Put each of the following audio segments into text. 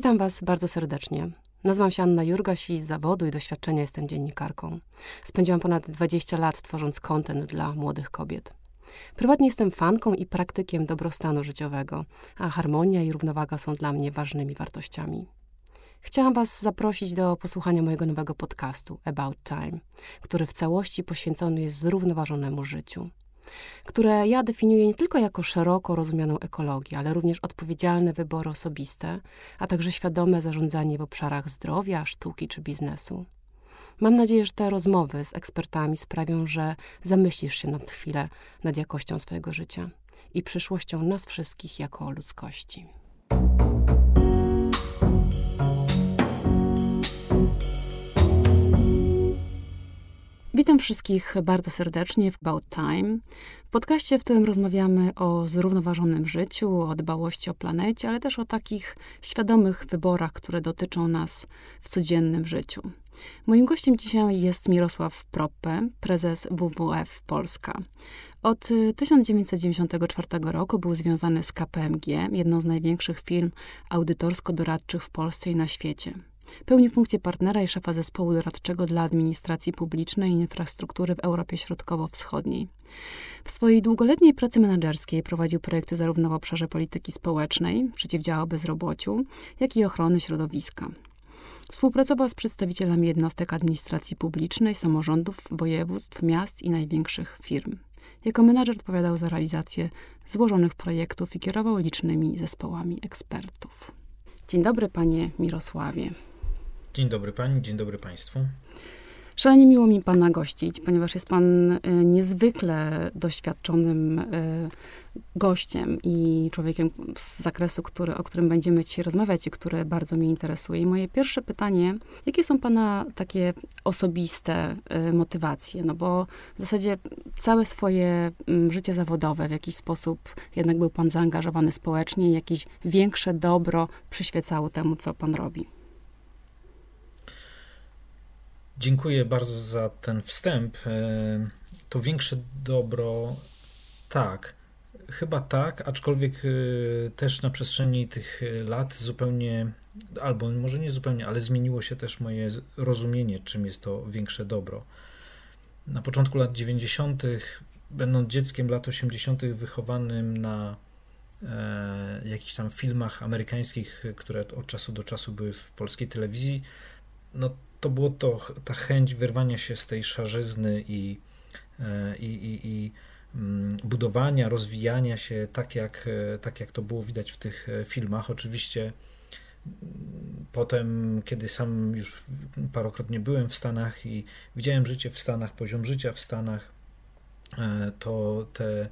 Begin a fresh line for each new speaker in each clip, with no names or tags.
Witam Was bardzo serdecznie. Nazywam się Anna Jurgaś i z zawodu i doświadczenia jestem dziennikarką. Spędziłam ponad 20 lat tworząc kontent dla młodych kobiet. Prywatnie jestem fanką i praktykiem dobrostanu życiowego, a harmonia i równowaga są dla mnie ważnymi wartościami. Chciałam Was zaprosić do posłuchania mojego nowego podcastu About Time, który w całości poświęcony jest zrównoważonemu życiu które ja definiuję nie tylko jako szeroko rozumianą ekologię, ale również odpowiedzialne wybory osobiste, a także świadome zarządzanie w obszarach zdrowia, sztuki czy biznesu. Mam nadzieję, że te rozmowy z ekspertami sprawią, że zamyślisz się nad chwilę nad jakością swojego życia i przyszłością nas wszystkich jako ludzkości. Witam wszystkich bardzo serdecznie w About Time. W podcaście w tym rozmawiamy o zrównoważonym życiu, o dbałości o planecie, ale też o takich świadomych wyborach, które dotyczą nas w codziennym życiu. Moim gościem dzisiaj jest Mirosław Proppe, prezes WWF Polska. Od 1994 roku był związany z KPMG, jedną z największych firm audytorsko-doradczych w Polsce i na świecie. Pełni funkcję partnera i szefa zespołu doradczego dla administracji publicznej i infrastruktury w Europie Środkowo-Wschodniej. W swojej długoletniej pracy menedżerskiej prowadził projekty zarówno w obszarze polityki społecznej, przeciwdziałał bezrobociu, jak i ochrony środowiska. Współpracował z przedstawicielami jednostek administracji publicznej, samorządów, województw, miast i największych firm. Jako menadżer odpowiadał za realizację złożonych projektów i kierował licznymi zespołami ekspertów. Dzień dobry, panie Mirosławie.
Dzień dobry pani, dzień dobry państwu.
Szalenie miło mi pana gościć, ponieważ jest pan y, niezwykle doświadczonym y, gościem i człowiekiem z zakresu, który, o którym będziemy dzisiaj rozmawiać i które bardzo mnie interesuje. I moje pierwsze pytanie, jakie są pana takie osobiste y, motywacje? No bo w zasadzie całe swoje mm, życie zawodowe w jakiś sposób jednak był pan zaangażowany społecznie i jakieś większe dobro przyświecało temu, co pan robi.
Dziękuję bardzo za ten wstęp. E, to większe dobro, tak, chyba tak, aczkolwiek e, też na przestrzeni tych lat zupełnie, albo może nie zupełnie, ale zmieniło się też moje rozumienie, czym jest to większe dobro. Na początku lat 90., będąc dzieckiem lat 80., wychowanym na e, jakichś tam filmach amerykańskich, które od czasu do czasu były w polskiej telewizji, no to było to ta chęć wyrwania się z tej szarzyzny i, e, i, i, i mm, budowania, rozwijania się tak jak, e, tak jak to było widać w tych e, filmach. Oczywiście mm, potem, kiedy sam już parokrotnie byłem w Stanach i widziałem życie w Stanach, poziom życia w Stanach, to te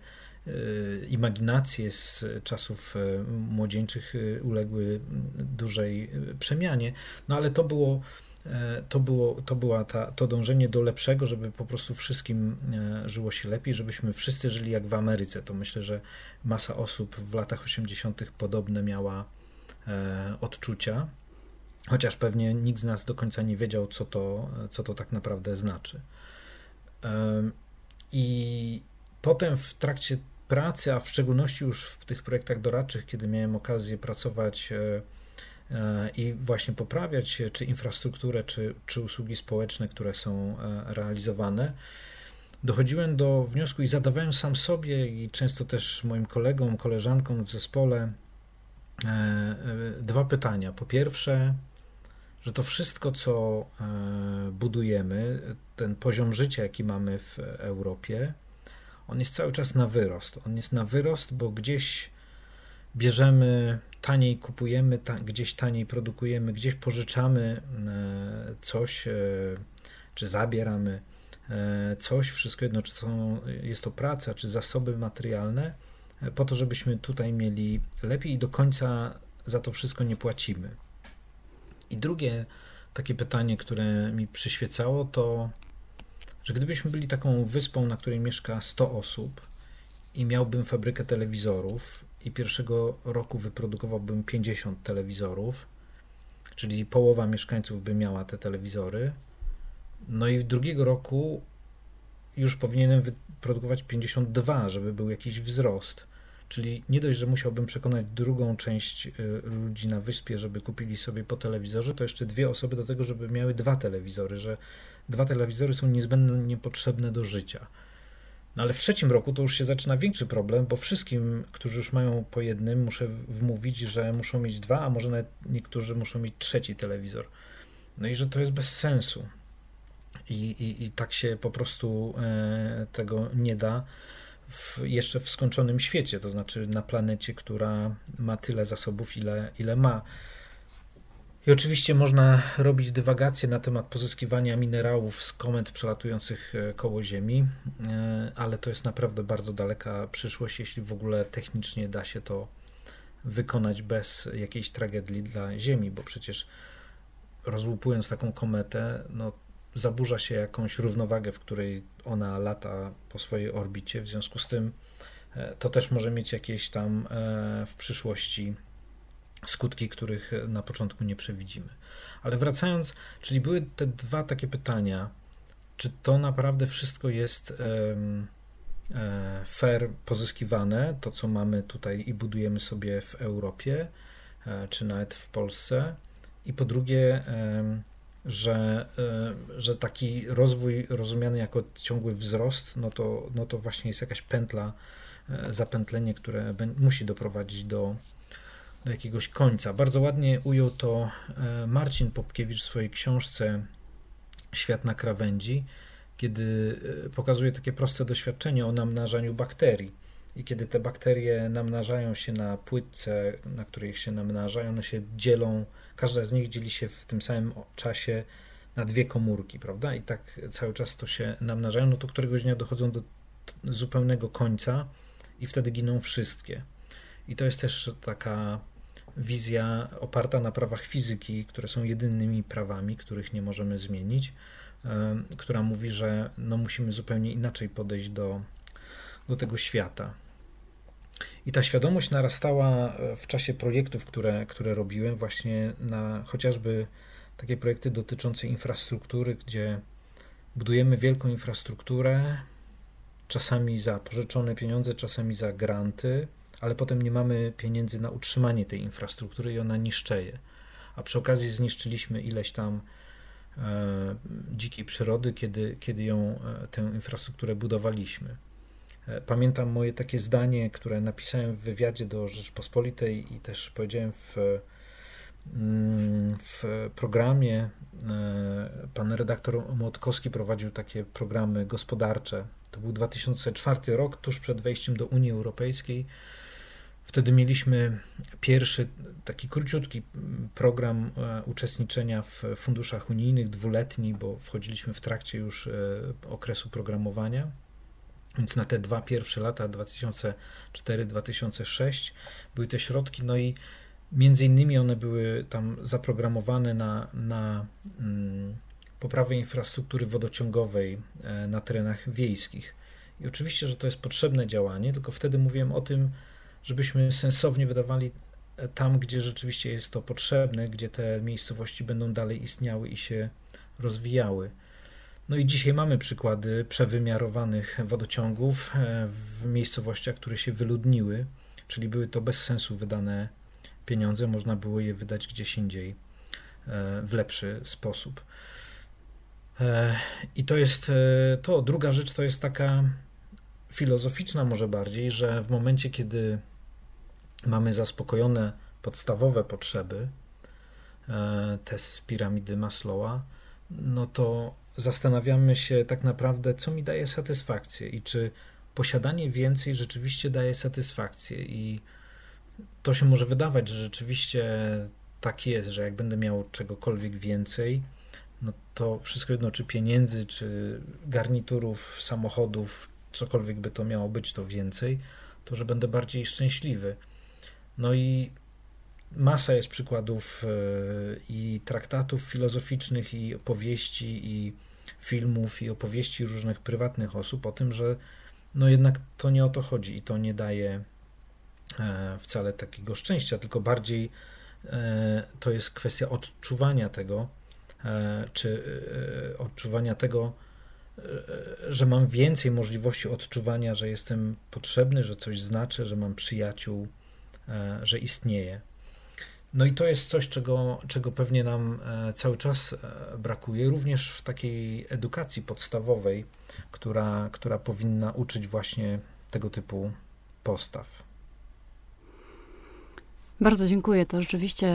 imaginacje z czasów młodzieńczych uległy dużej przemianie, no ale to było to było, to była ta, to dążenie do lepszego, żeby po prostu wszystkim e, żyło się lepiej, żebyśmy wszyscy żyli jak w Ameryce. To myślę, że masa osób w latach 80. podobne miała e, odczucia, chociaż pewnie nikt z nas do końca nie wiedział, co to, co to tak naprawdę znaczy. I potem w trakcie pracy, a w szczególności już w tych projektach doradczych, kiedy miałem okazję pracować i właśnie poprawiać czy infrastrukturę, czy, czy usługi społeczne, które są e, realizowane. Dochodziłem do wniosku i zadawałem sam sobie i często też moim kolegom, koleżankom w zespole e, e, dwa pytania. Po pierwsze, że to wszystko, co budujemy, ten poziom życia, jaki mamy w Europie, on jest cały czas na wyrost. On jest na wyrost, bo gdzieś bierzemy taniej kupujemy, ta, gdzieś taniej produkujemy, gdzieś pożyczamy e, coś, e, czy zabieramy e, coś, wszystko jedno, czy to jest to praca, czy zasoby materialne, po to, żebyśmy tutaj mieli lepiej i do końca za to wszystko nie płacimy. I drugie takie pytanie, które mi przyświecało, to, że gdybyśmy byli taką wyspą, na której mieszka 100 osób i miałbym fabrykę telewizorów i pierwszego roku wyprodukowałbym 50 telewizorów, czyli połowa mieszkańców by miała te telewizory. No i w drugiego roku już powinienem wyprodukować 52, żeby był jakiś wzrost. Czyli nie dość, że musiałbym przekonać drugą część y, ludzi na wyspie, żeby kupili sobie po telewizorze, to jeszcze dwie osoby do tego, żeby miały dwa telewizory, że dwa telewizory są niezbędnie potrzebne do życia. No ale w trzecim roku to już się zaczyna większy problem, bo wszystkim, którzy już mają po jednym, muszę wmówić, że muszą mieć dwa, a może nawet niektórzy muszą mieć trzeci telewizor. No i że to jest bez sensu. I, i, i tak się po prostu e, tego nie da w, jeszcze w skończonym świecie, to znaczy na planecie, która ma tyle zasobów, ile, ile ma. I oczywiście można robić dywagacje na temat pozyskiwania minerałów z komet przelatujących e, koło Ziemi, e, ale to jest naprawdę bardzo daleka przyszłość, jeśli w ogóle technicznie da się to wykonać bez jakiejś tragedii dla Ziemi, bo przecież rozłupując taką kometę, no, zaburza się jakąś równowagę, w której ona lata po swojej orbicie. W związku z tym e, to też może mieć jakieś tam w przyszłości skutki, których na początku nie przewidzimy. Ale wracając, czyli były te dwa takie pytania. Czy to naprawdę wszystko jest e, fair pozyskiwane, to co mamy tutaj i budujemy sobie w Europie, czy nawet w Polsce? I po drugie, że, e, że taki rozwój rozumiany jako ciągły wzrost, no to, no to właśnie jest jakaś pętla, e, zapętlenie, które musi doprowadzić do, do jakiegoś końca. Bardzo ładnie ujął to e, Marcin Popkiewicz w swojej książce Świat na krawędzi, kiedy pokazuje takie proste doświadczenie o namnażaniu bakterii. I kiedy te bakterie namnażają się na płytce, na której się namnażają, one się dzielą każda z nich dzieli się w tym samym czasie na dwie komórki, prawda? I tak cały czas to się namnażają, no to któregoś dnia dochodzą do zupełnego końca i wtedy giną wszystkie. I to jest też taka wizja oparta na prawach fizyki, które są jedynymi prawami, których nie możemy zmienić, która mówi, że no musimy zupełnie inaczej podejść do, do tego świata. I ta świadomość narastała e, w czasie projektów, które, które robiłem, właśnie na chociażby takie projekty dotyczące infrastruktury, gdzie budujemy wielką infrastrukturę, czasami za pożyczone pieniądze, czasami za granty, ale potem nie mamy pieniędzy na utrzymanie tej infrastruktury i ona niszczeje. A przy okazji zniszczyliśmy ileś tam e, dzikiej przyrody, kiedy, kiedy ją, e, tę infrastrukturę budowaliśmy. E, pamiętam moje takie zdanie, które napisałem w wywiadzie do Rzeczpospolitej i też powiedziałem w, mm, w programie. E, pan redaktor Młotkowski prowadził takie programy gospodarcze. To był 2004 rok, tuż przed wejściem do Unii Europejskiej. Wtedy mieliśmy pierwszy taki króciutki program e, uczestniczenia w funduszach unijnych, dwuletni, bo wchodziliśmy w trakcie już okresu programowania. Więc na te dwa pierwsze lata, 2004-2006, były te środki, no i między innymi one były tam zaprogramowane na, na mm, poprawę infrastruktury wodociągowej e, na terenach wiejskich. I oczywiście, że to jest potrzebne działanie, tylko wtedy mówiłem o tym, żebyśmy sensownie wydawali e, tam, gdzie rzeczywiście jest to potrzebne, gdzie te miejscowości będą dalej istniały i się rozwijały. No i dzisiaj mamy przykłady przewymiarowanych wodociągów e, w miejscowościach, które się wyludniły, czyli były to bez sensu wydane pieniądze, można było je wydać gdzieś indziej w lepszy sposób. E, I to jest to. Druga rzecz to jest taka filozoficzna, może bardziej, że w momencie, kiedy mamy zaspokojone podstawowe potrzeby, te z piramidy Maslowa, no to zastanawiamy się tak naprawdę, co mi daje satysfakcję i czy posiadanie więcej rzeczywiście daje satysfakcję. I to się może wydawać, że rzeczywiście tak jest, że jak będę miał czegokolwiek więcej, no to wszystko jedno, czy pieniędzy, czy garniturów, samochodów, cokolwiek by to miało być, to więcej, to że będę bardziej szczęśliwy. No i masa jest przykładów e, i traktatów filozoficznych, i opowieści, i filmów i opowieści różnych prywatnych osób o tym, że no jednak to nie o to chodzi i to nie daje e, wcale takiego szczęścia, tylko bardziej e, to jest kwestia odczuwania tego, czy odczuwania tego, że mam więcej możliwości odczuwania, że jestem potrzebny, że coś znaczę, że mam przyjaciół, że istnieję. No i to jest coś, czego, czego pewnie nam cały czas brakuje, również w takiej edukacji podstawowej, która, która powinna uczyć właśnie tego typu postaw.
Bardzo dziękuję. To rzeczywiście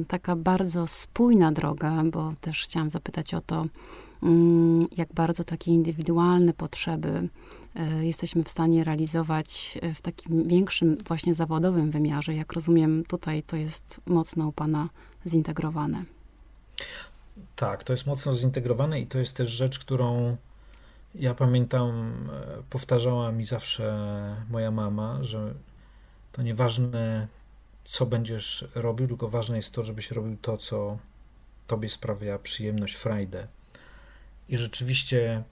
y, taka bardzo spójna droga, bo też chciałam zapytać o to, y, jak bardzo takie indywidualne potrzeby y, jesteśmy w stanie realizować w takim większym, właśnie zawodowym wymiarze. Jak rozumiem, tutaj to jest mocno u Pana zintegrowane.
Tak, to jest mocno zintegrowane i to jest też rzecz, którą ja pamiętam, e, powtarzała mi zawsze moja mama, że to nieważne, co będziesz robił, tylko ważne jest to, żebyś robił to, co tobie sprawia przyjemność, frajdę. I rzeczywiście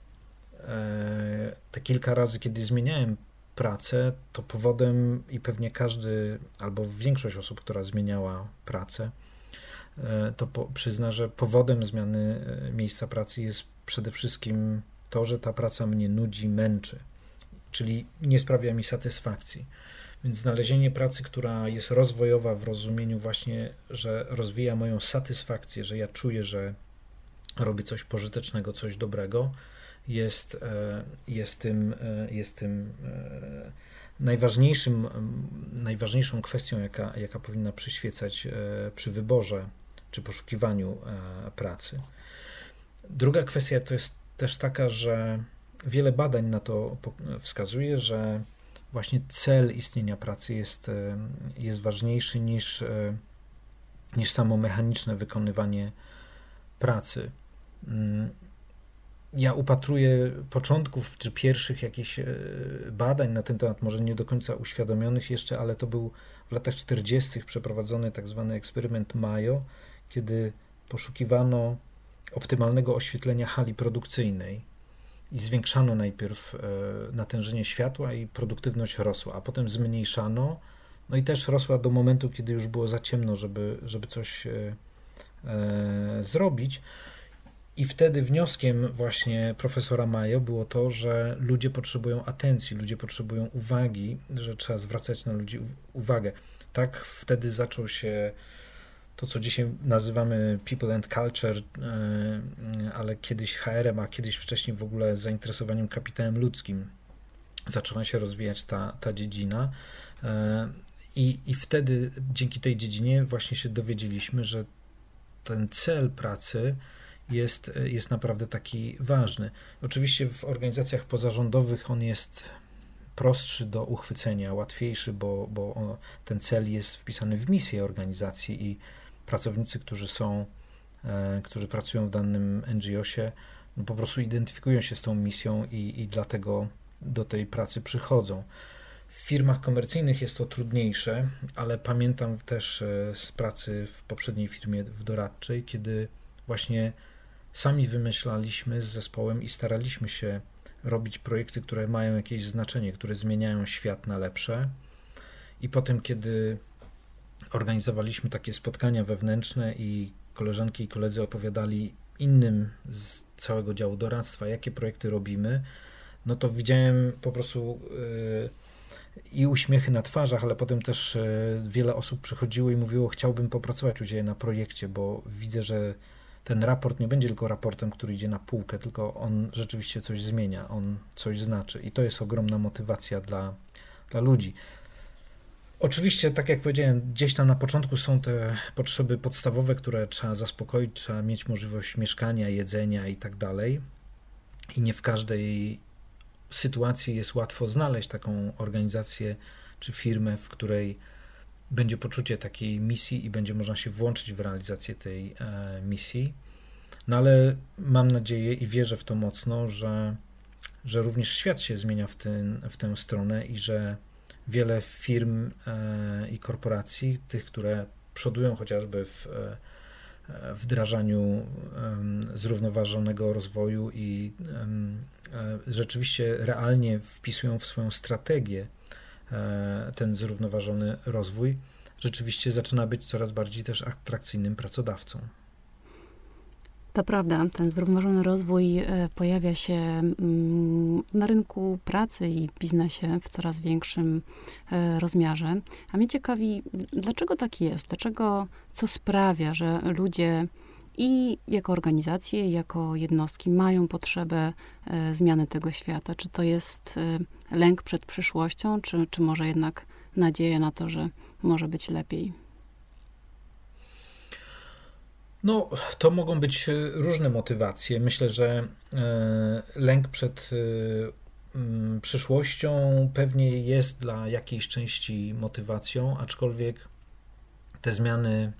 e, te kilka razy, kiedy zmieniałem pracę, to powodem i pewnie każdy, albo większość osób, która zmieniała pracę, e, to po, przyzna, że powodem zmiany miejsca pracy jest przede wszystkim to, że ta praca mnie nudzi, męczy, czyli nie sprawia mi satysfakcji. Więc znalezienie pracy, która jest rozwojowa w rozumieniu właśnie, że rozwija moją satysfakcję, że ja czuję, że robię coś pożytecznego, coś dobrego, jest, e, jest tym, e, jest tym e, najważniejszym, najważniejszą kwestią, jaka, jaka powinna przyświecać przy wyborze czy poszukiwaniu pracy. Druga kwestia to jest też taka, że wiele badań na to wskazuje, że właśnie cel istnienia pracy jest, e, jest ważniejszy niż, e, niż samo mechaniczne wykonywanie pracy. Mm, ja upatruję początków czy pierwszych jakichś e, badań na ten temat, może nie do końca uświadomionych jeszcze, ale to był w latach 40. przeprowadzony tak zwany eksperyment Mayo, kiedy poszukiwano optymalnego oświetlenia hali produkcyjnej i zwiększano najpierw e, natężenie światła i produktywność rosła, a potem zmniejszano, no i też rosła do momentu, kiedy już było za ciemno, żeby, żeby coś e, e, zrobić. I wtedy wnioskiem właśnie profesora Mayo było to, że ludzie potrzebują atencji, ludzie potrzebują uwagi, że trzeba zwracać na ludzi uwagę. Tak wtedy zaczął się to, co dzisiaj nazywamy people and culture, e, ale kiedyś HR-em, a kiedyś wcześniej w ogóle zainteresowaniem kapitałem ludzkim zaczęła się rozwijać ta, ta dziedzina. E, I, I wtedy dzięki tej dziedzinie właśnie się dowiedzieliśmy, że ten cel pracy jest, jest naprawdę taki ważny. Oczywiście w organizacjach pozarządowych on jest prostszy do uchwycenia, łatwiejszy, bo, bo ten cel jest wpisany w misję organizacji i pracownicy, którzy są, e, którzy pracują w danym NGO-sie, no po prostu identyfikują się z tą misją i, i dlatego do tej pracy przychodzą. W firmach komercyjnych jest to trudniejsze, ale pamiętam też e, z pracy w poprzedniej firmie w doradczej, kiedy właśnie sami wymyślaliśmy z zespołem i staraliśmy się robić projekty, które mają jakieś znaczenie, które zmieniają świat na lepsze. I potem, kiedy organizowaliśmy takie spotkania wewnętrzne i koleżanki i koledzy opowiadali innym z całego działu doradztwa, jakie projekty robimy, no to widziałem po prostu yy, i uśmiechy na twarzach, ale potem też yy, wiele osób przychodziło i mówiło, chciałbym popracować u Ciebie na projekcie, bo widzę, że ten raport nie będzie tylko raportem, który idzie na półkę, tylko on rzeczywiście coś zmienia, on coś znaczy i to jest ogromna motywacja dla, dla ludzi. Oczywiście, tak jak powiedziałem, gdzieś tam na początku są te potrzeby podstawowe, które trzeba zaspokoić, trzeba mieć możliwość mieszkania, jedzenia i tak dalej. I nie w każdej sytuacji jest łatwo znaleźć taką organizację czy firmę, w której będzie poczucie takiej misji i będzie można się włączyć w realizację tej e, misji. No ale mam nadzieję i wierzę w to mocno, że, że również świat się zmienia w, ten, w tę stronę i że wiele firm e, i korporacji, tych, które przodują chociażby w e, wdrażaniu zrównoważonego rozwoju i e, rzeczywiście realnie wpisują w swoją strategię ten zrównoważony rozwój, rzeczywiście zaczyna być coraz bardziej też atrakcyjnym pracodawcą.
To prawda, ten zrównoważony rozwój e, pojawia się mm, na rynku pracy i biznesie w coraz większym e, rozmiarze. A mnie ciekawi, dlaczego tak jest? Dlaczego, co sprawia, że ludzie i jako organizacje, jako jednostki mają potrzebę e, zmiany tego świata? Czy to jest lęk przed przyszłością, czy, czy może jednak nadzieja na to, że może być lepiej?
No, to mogą być e, różne motywacje. Myślę, że e, lęk przed e, mm, przyszłością pewnie jest dla jakiejś części motywacją, aczkolwiek te zmiany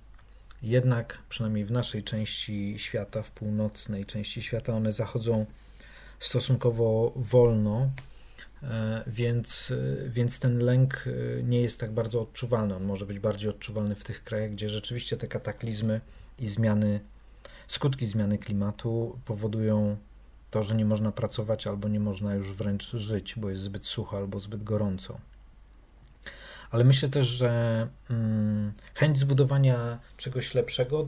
jednak, przynajmniej w naszej części świata, w północnej części świata, one zachodzą stosunkowo wolno, więc, więc ten lęk nie jest tak bardzo odczuwalny. On może być bardziej odczuwalny w tych krajach, gdzie rzeczywiście te kataklizmy i zmiany, skutki zmiany klimatu powodują to, że nie można pracować albo nie można już wręcz żyć, bo jest zbyt sucho albo zbyt gorąco. Ale myślę też, że hmm, chęć zbudowania czegoś lepszego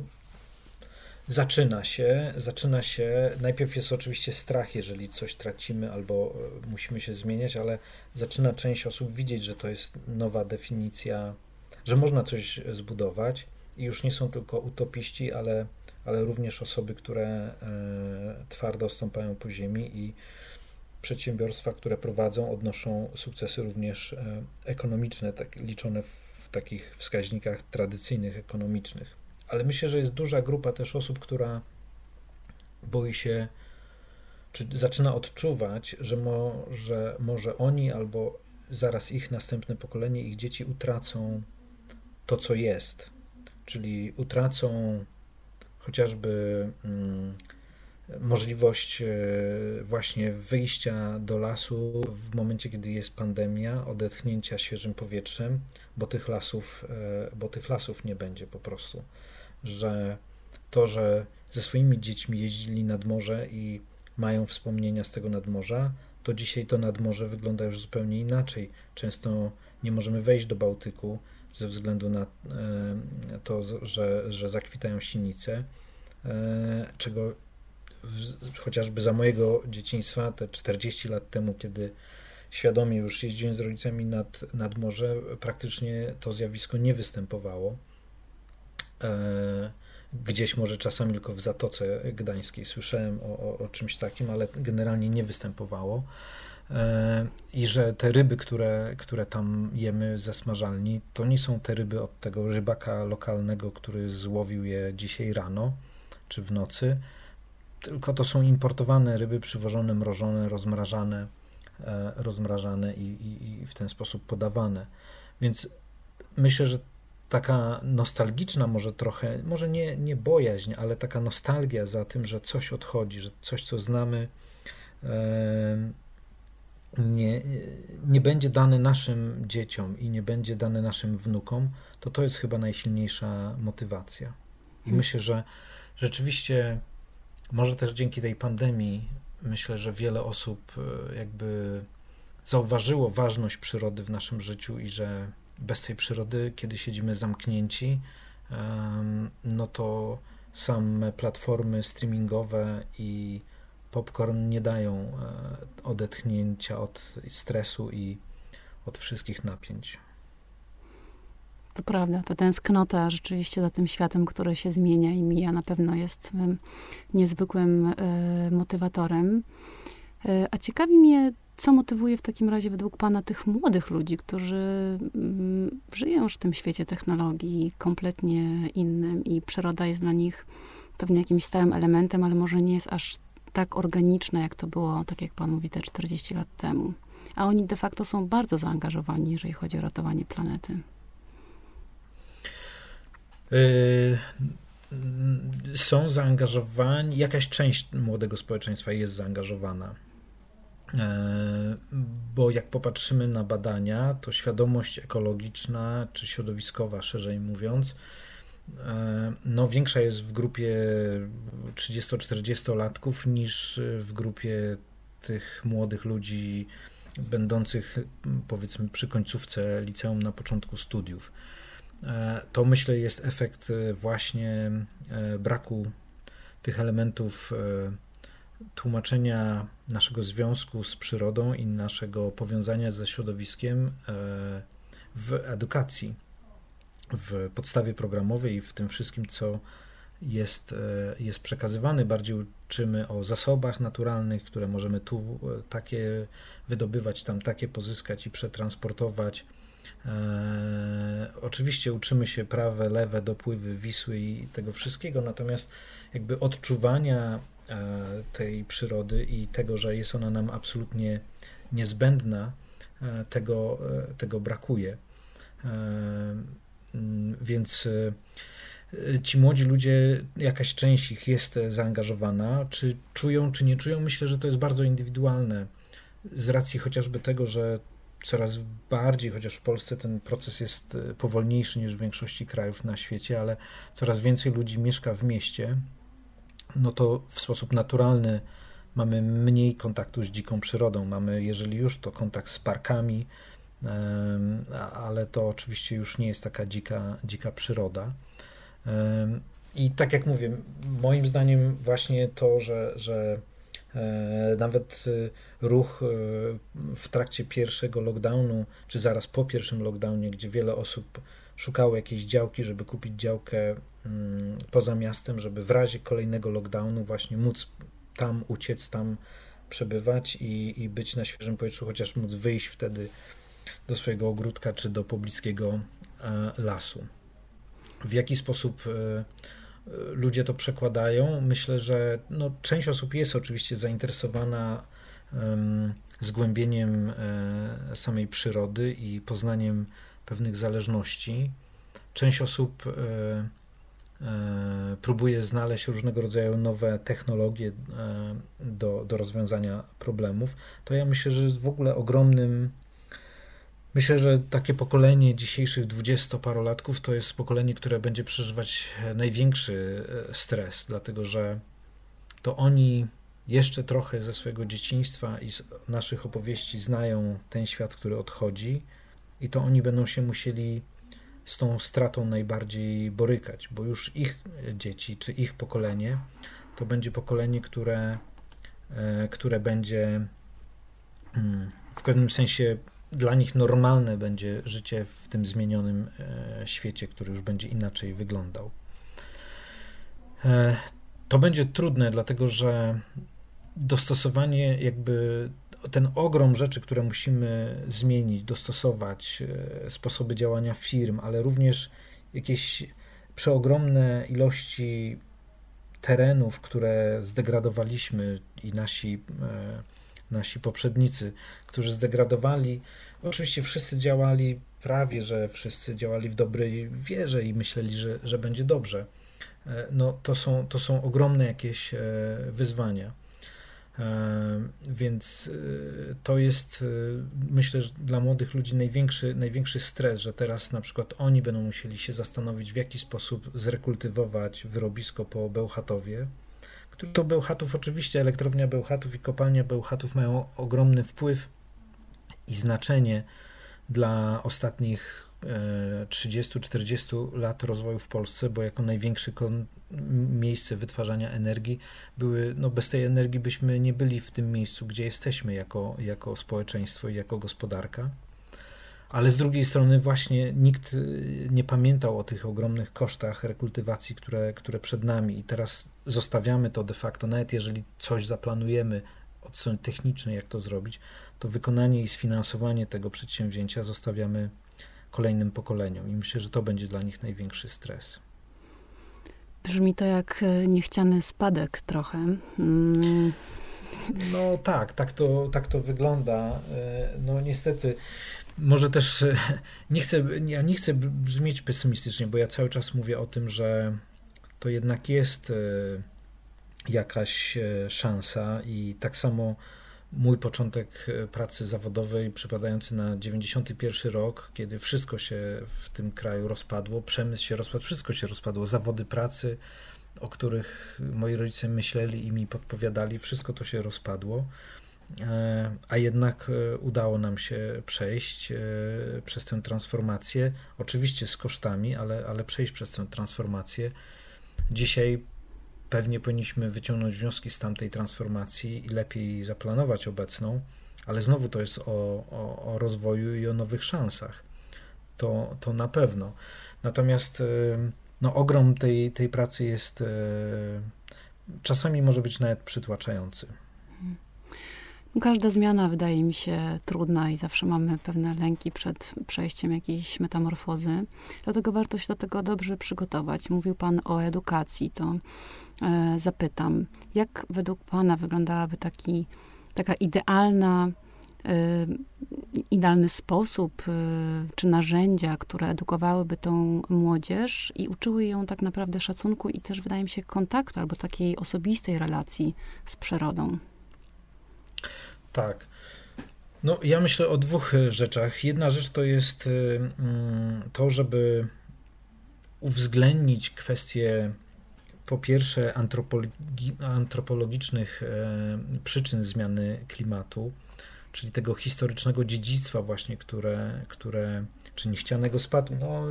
zaczyna się, zaczyna się, najpierw jest oczywiście strach, jeżeli coś tracimy albo e, musimy się zmieniać, ale zaczyna część osób widzieć, że to jest nowa definicja, że można coś zbudować już nie są tylko utopiści, ale, ale również osoby, które e, twardo stąpają po ziemi i przedsiębiorstwa, które prowadzą, odnoszą sukcesy również e, ekonomiczne, tak, liczone w takich wskaźnikach tradycyjnych, ekonomicznych. Ale myślę, że jest duża grupa też osób, która boi się, czy zaczyna odczuwać, że może, może oni albo zaraz ich następne pokolenie, ich dzieci utracą to, co jest, czyli utracą chociażby mm, możliwość e, właśnie wyjścia do lasu w momencie, kiedy jest pandemia, odetchnięcia świeżym powietrzem, bo tych lasów, e, bo tych lasów nie będzie po prostu. Że to, że ze swoimi dziećmi jeździli nad morze i mają wspomnienia z tego nadmorza, to dzisiaj to nadmorze wygląda już zupełnie inaczej. Często nie możemy wejść do Bałtyku, ze względu na e, to, że, że zakwitają sinice, e, czego chociażby za mojego dzieciństwa, te 40 lat temu, kiedy świadomie już jeździłem z rodzicami nad, nad morze, praktycznie to zjawisko nie występowało. E, gdzieś może czasami tylko w Zatoce Gdańskiej słyszałem o, o, o czymś takim, ale generalnie nie występowało i że te ryby, które, które tam jemy ze smażalni, to nie są te ryby od tego rybaka lokalnego, który złowił je dzisiaj rano czy w nocy, tylko to są importowane ryby przywożone, mrożone, rozmrażane, e, rozmrażane i, i, i w ten sposób podawane. Więc myślę, że taka nostalgiczna może trochę, może nie, nie bojaźń, ale taka nostalgia za tym, że coś odchodzi, że coś, co znamy, nie, nie będzie dane naszym dzieciom i nie będzie dane naszym wnukom, to to jest chyba najsilniejsza motywacja. I hmm. myślę, że rzeczywiście, może też dzięki tej pandemii, myślę, że wiele osób e, jakby zauważyło ważność przyrody w naszym życiu i że bez tej przyrody, kiedy siedzimy zamknięci, no to same platformy streamingowe i popcorn nie dają e, odetchnięcia od stresu i od wszystkich napięć.
To prawda, ta tęsknota rzeczywiście za tym światem, który się zmienia i mija, na pewno jest niezwykłym e, motywatorem. E, a ciekawi mnie, co motywuje w takim razie według Pana tych młodych ludzi, którzy mm, żyją już w tym świecie technologii kompletnie innym i przyroda jest dla nich pewnie jakimś stałym elementem, ale może nie jest aż tak organiczne, jak to było, tak jak pan mówi, te 40 lat temu. A oni de facto są bardzo zaangażowani, jeżeli chodzi o ratowanie planety.
Yy, są zaangażowani, jakaś część młodego społeczeństwa jest zaangażowana. Yy, bo jak popatrzymy na badania, to świadomość ekologiczna czy środowiskowa, szerzej mówiąc, no, większa jest w grupie 30-40-latków niż w grupie tych młodych ludzi będących powiedzmy przy końcówce liceum na początku studiów. E, to myślę jest efekt właśnie e, braku tych elementów tłumaczenia naszego związku z przyrodą i naszego powiązania ze środowiskiem w edukacji, w podstawie programowej i w tym wszystkim, co jest, jest przekazywany. Bardziej uczymy o zasobach naturalnych, które możemy tu takie wydobywać, tam takie pozyskać i przetransportować E, oczywiście uczymy się prawe, lewe, dopływy Wisły i tego wszystkiego, natomiast jakby odczuwania e, tej przyrody i tego, że jest ona nam absolutnie niezbędna, e, tego, tego brakuje. Więc ci młodzi ludzie, jakaś część ich jest zaangażowana, czy czują, czy nie czują, myślę, że to jest bardzo indywidualne. Z racji chociażby tego, że coraz bardziej, chociaż w Polsce ten proces jest e, powolniejszy niż w większości krajów na świecie, ale coraz więcej ludzi mieszka w mieście, no to w sposób naturalny mamy mniej kontaktu z dziką przyrodą. Mamy, jeżeli już, to kontakt z parkami, ale to oczywiście już nie jest taka dzika, dzika przyroda. I tak jak mówię, moim zdaniem właśnie to, że, że E, nawet e, ruch e, w trakcie pierwszego lockdownu, czy zaraz po pierwszym lockdownie, gdzie wiele osób szukało jakiejś działki, żeby kupić działkę mm, poza miastem, żeby w razie kolejnego lockdownu właśnie móc tam uciec, tam przebywać i, i być na świeżym powietrzu, chociaż móc wyjść wtedy do swojego ogródka czy do pobliskiego lasu. W jaki sposób ludzie to przekładają. Myślę, że no, część osób jest oczywiście zainteresowana zgłębieniem e, samej przyrody i poznaniem pewnych zależności. Część osób e, e, próbuje znaleźć różnego rodzaju nowe technologie e, do, do rozwiązania problemów. To ja myślę, że jest w ogóle ogromnym Myślę, że takie pokolenie dzisiejszych dwudziestoparolatków to jest pokolenie, które będzie przeżywać największy e, stres, dlatego że to oni jeszcze trochę ze swojego dzieciństwa i z naszych opowieści znają ten świat, który odchodzi, i to oni będą się musieli z tą stratą najbardziej borykać, bo już ich dzieci czy ich pokolenie to będzie pokolenie, które, e, które będzie mm, w pewnym sensie dla nich normalne będzie życie w tym zmienionym e, świecie, który już będzie inaczej wyglądał. E, to będzie trudne, dlatego że dostosowanie, jakby ten ogrom rzeczy, które musimy zmienić, dostosować, e, sposoby działania firm, ale również jakieś przeogromne ilości terenów, które zdegradowaliśmy i nasi nasi poprzednicy, którzy zdegradowali. Oczywiście wszyscy działali, prawie że wszyscy działali w dobrej wierze i myśleli, że, że będzie dobrze. E, no, to, są, to są ogromne jakieś e, wyzwania. E, więc to jest, myślę, że dla młodych ludzi największy, największy stres, że teraz na przykład oni będą musieli się zastanowić, w jaki sposób zrekultywować wyrobisko po Bełchatowie, to Bełchatów, oczywiście elektrownia Bełchatów i kopalnia Bełchatów mają ogromny wpływ i znaczenie dla ostatnich 30-40 e, lat rozwoju w Polsce, bo jako największe miejsce wytwarzania energii były, no bez tej energii byśmy nie byli w tym miejscu, gdzie jesteśmy jako, jako społeczeństwo i jako gospodarka ale z drugiej strony właśnie nikt y, nie pamiętał o tych ogromnych kosztach rekultywacji, które, które przed nami i teraz zostawiamy to de facto, nawet jeżeli coś zaplanujemy od strony technicznej, jak to zrobić, to wykonanie i sfinansowanie tego przedsięwzięcia zostawiamy kolejnym pokoleniom i myślę, że to będzie dla nich największy stres.
Brzmi to jak e, niechciany spadek trochę. Mm.
No tak, tak to, tak to wygląda. E, no niestety może też e, nie chcę, ja nie chcę brzmieć pesymistycznie, bo ja cały czas mówię o tym, że to jednak jest e, jakaś szansa i tak samo mój początek pracy zawodowej przypadający na 91 rok, kiedy wszystko się w tym kraju rozpadło, przemysł się rozpadł, wszystko się rozpadło, zawody pracy, o których moi rodzice myśleli i mi podpowiadali, wszystko to się rozpadło. E, a jednak e, udało nam się przejść e, przez tę transformację, oczywiście z kosztami, ale, ale przejść przez tę transformację. Dzisiaj pewnie powinniśmy wyciągnąć wnioski z tamtej transformacji i lepiej zaplanować obecną, ale znowu to jest o, o, o rozwoju i o nowych szansach. To, to na pewno. Natomiast no, ogrom tej, tej pracy jest czasami może być nawet przytłaczający.
Każda zmiana wydaje mi się trudna i zawsze mamy pewne lęki przed przejściem jakiejś metamorfozy. Dlatego warto się do tego dobrze przygotować. Mówił Pan o edukacji, to e, zapytam, jak według Pana wyglądałaby taki, taka idealna, e, idealny sposób e, czy narzędzia, które edukowałyby tą młodzież i uczyły ją tak naprawdę szacunku i też wydaje mi się kontaktu albo takiej osobistej relacji z przyrodą?
Tak. No, ja myślę o dwóch e, rzeczach. Jedna rzecz to jest mm, to, żeby uwzględnić kwestie po pierwsze antropologi antropologicznych przyczyn zmiany klimatu, czyli tego historycznego dziedzictwa właśnie, które, które czy niechcianego spadku, no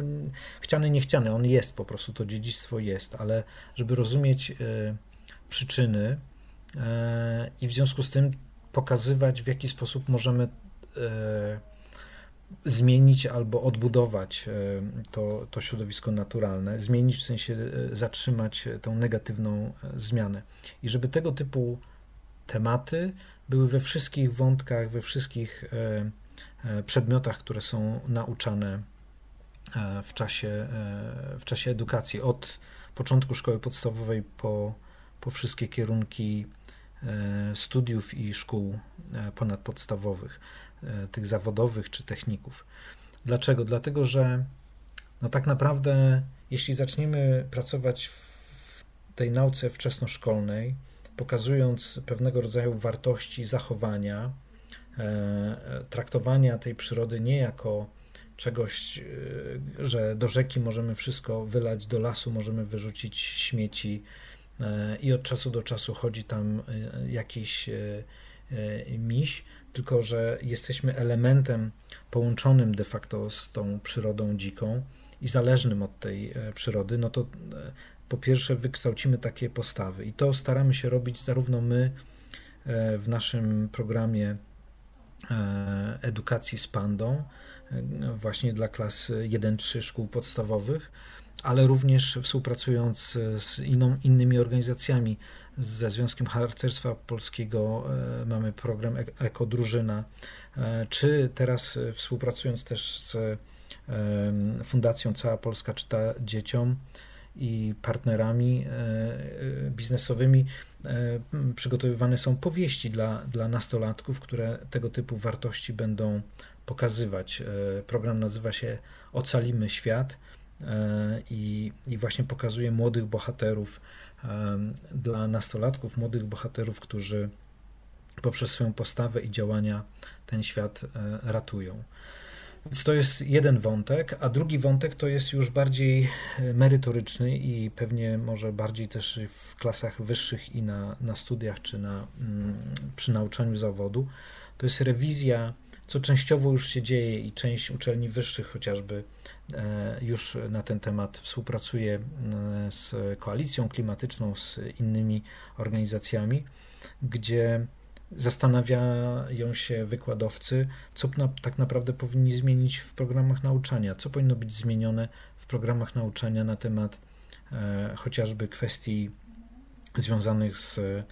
chciany, niechciany, on jest po prostu, to dziedzictwo jest, ale żeby rozumieć przyczyny i w związku z tym pokazywać, w jaki sposób możemy e, zmienić albo odbudować to, to środowisko naturalne, zmienić w sensie zatrzymać tą negatywną zmianę. I żeby tego typu tematy były we wszystkich wątkach, we wszystkich przedmiotach, które są nauczane w czasie, w czasie edukacji, od początku szkoły podstawowej po, po wszystkie kierunki E, studiów i szkół e, ponadpodstawowych, e, tych zawodowych czy techników. Dlaczego? Dlatego, że no tak naprawdę, jeśli zaczniemy pracować w tej nauce wczesnoszkolnej, pokazując pewnego rodzaju wartości zachowania, traktowania tej przyrody nie jako czegoś, że do rzeki możemy wszystko wylać, do lasu możemy wyrzucić śmieci, E, i od czasu do czasu chodzi tam e, jakiś e, miś, tylko że jesteśmy elementem połączonym de facto z tą przyrodą dziką i zależnym od tej przyrody, no to po pierwsze wykształcimy takie postawy i to staramy się robić zarówno my w naszym programie edukacji z pandą, właśnie dla klas 1-3 szkół podstawowych, ale również współpracując z inną, innymi organizacjami. Ze Związkiem Harcerstwa Polskiego e, mamy program Ekodrużyna, e, czy teraz współpracując też z Fundacją Cała Polska Czyta Dzieciom i partnerami e, biznesowymi przygotowywane są powieści dla, dla nastolatków, które tego typu wartości będą pokazywać. Program nazywa się Ocalimy Świat E, i, i właśnie pokazuje młodych bohaterów e, dla nastolatków, młodych bohaterów, którzy poprzez swoją postawę i działania ten świat e, ratują. Więc to jest jeden wątek, a drugi wątek to jest już bardziej merytoryczny i pewnie może bardziej też w klasach wyższych i na, na studiach czy na, mm, przy nauczaniu zawodu. To jest rewizja, co częściowo już się dzieje i część uczelni wyższych chociażby E, już na ten temat współpracuje e, z koalicją klimatyczną, z innymi organizacjami, gdzie zastanawiają się wykładowcy, co na, tak naprawdę powinni zmienić w programach nauczania, co powinno być zmienione w programach nauczania na temat e, chociażby kwestii związanych z e,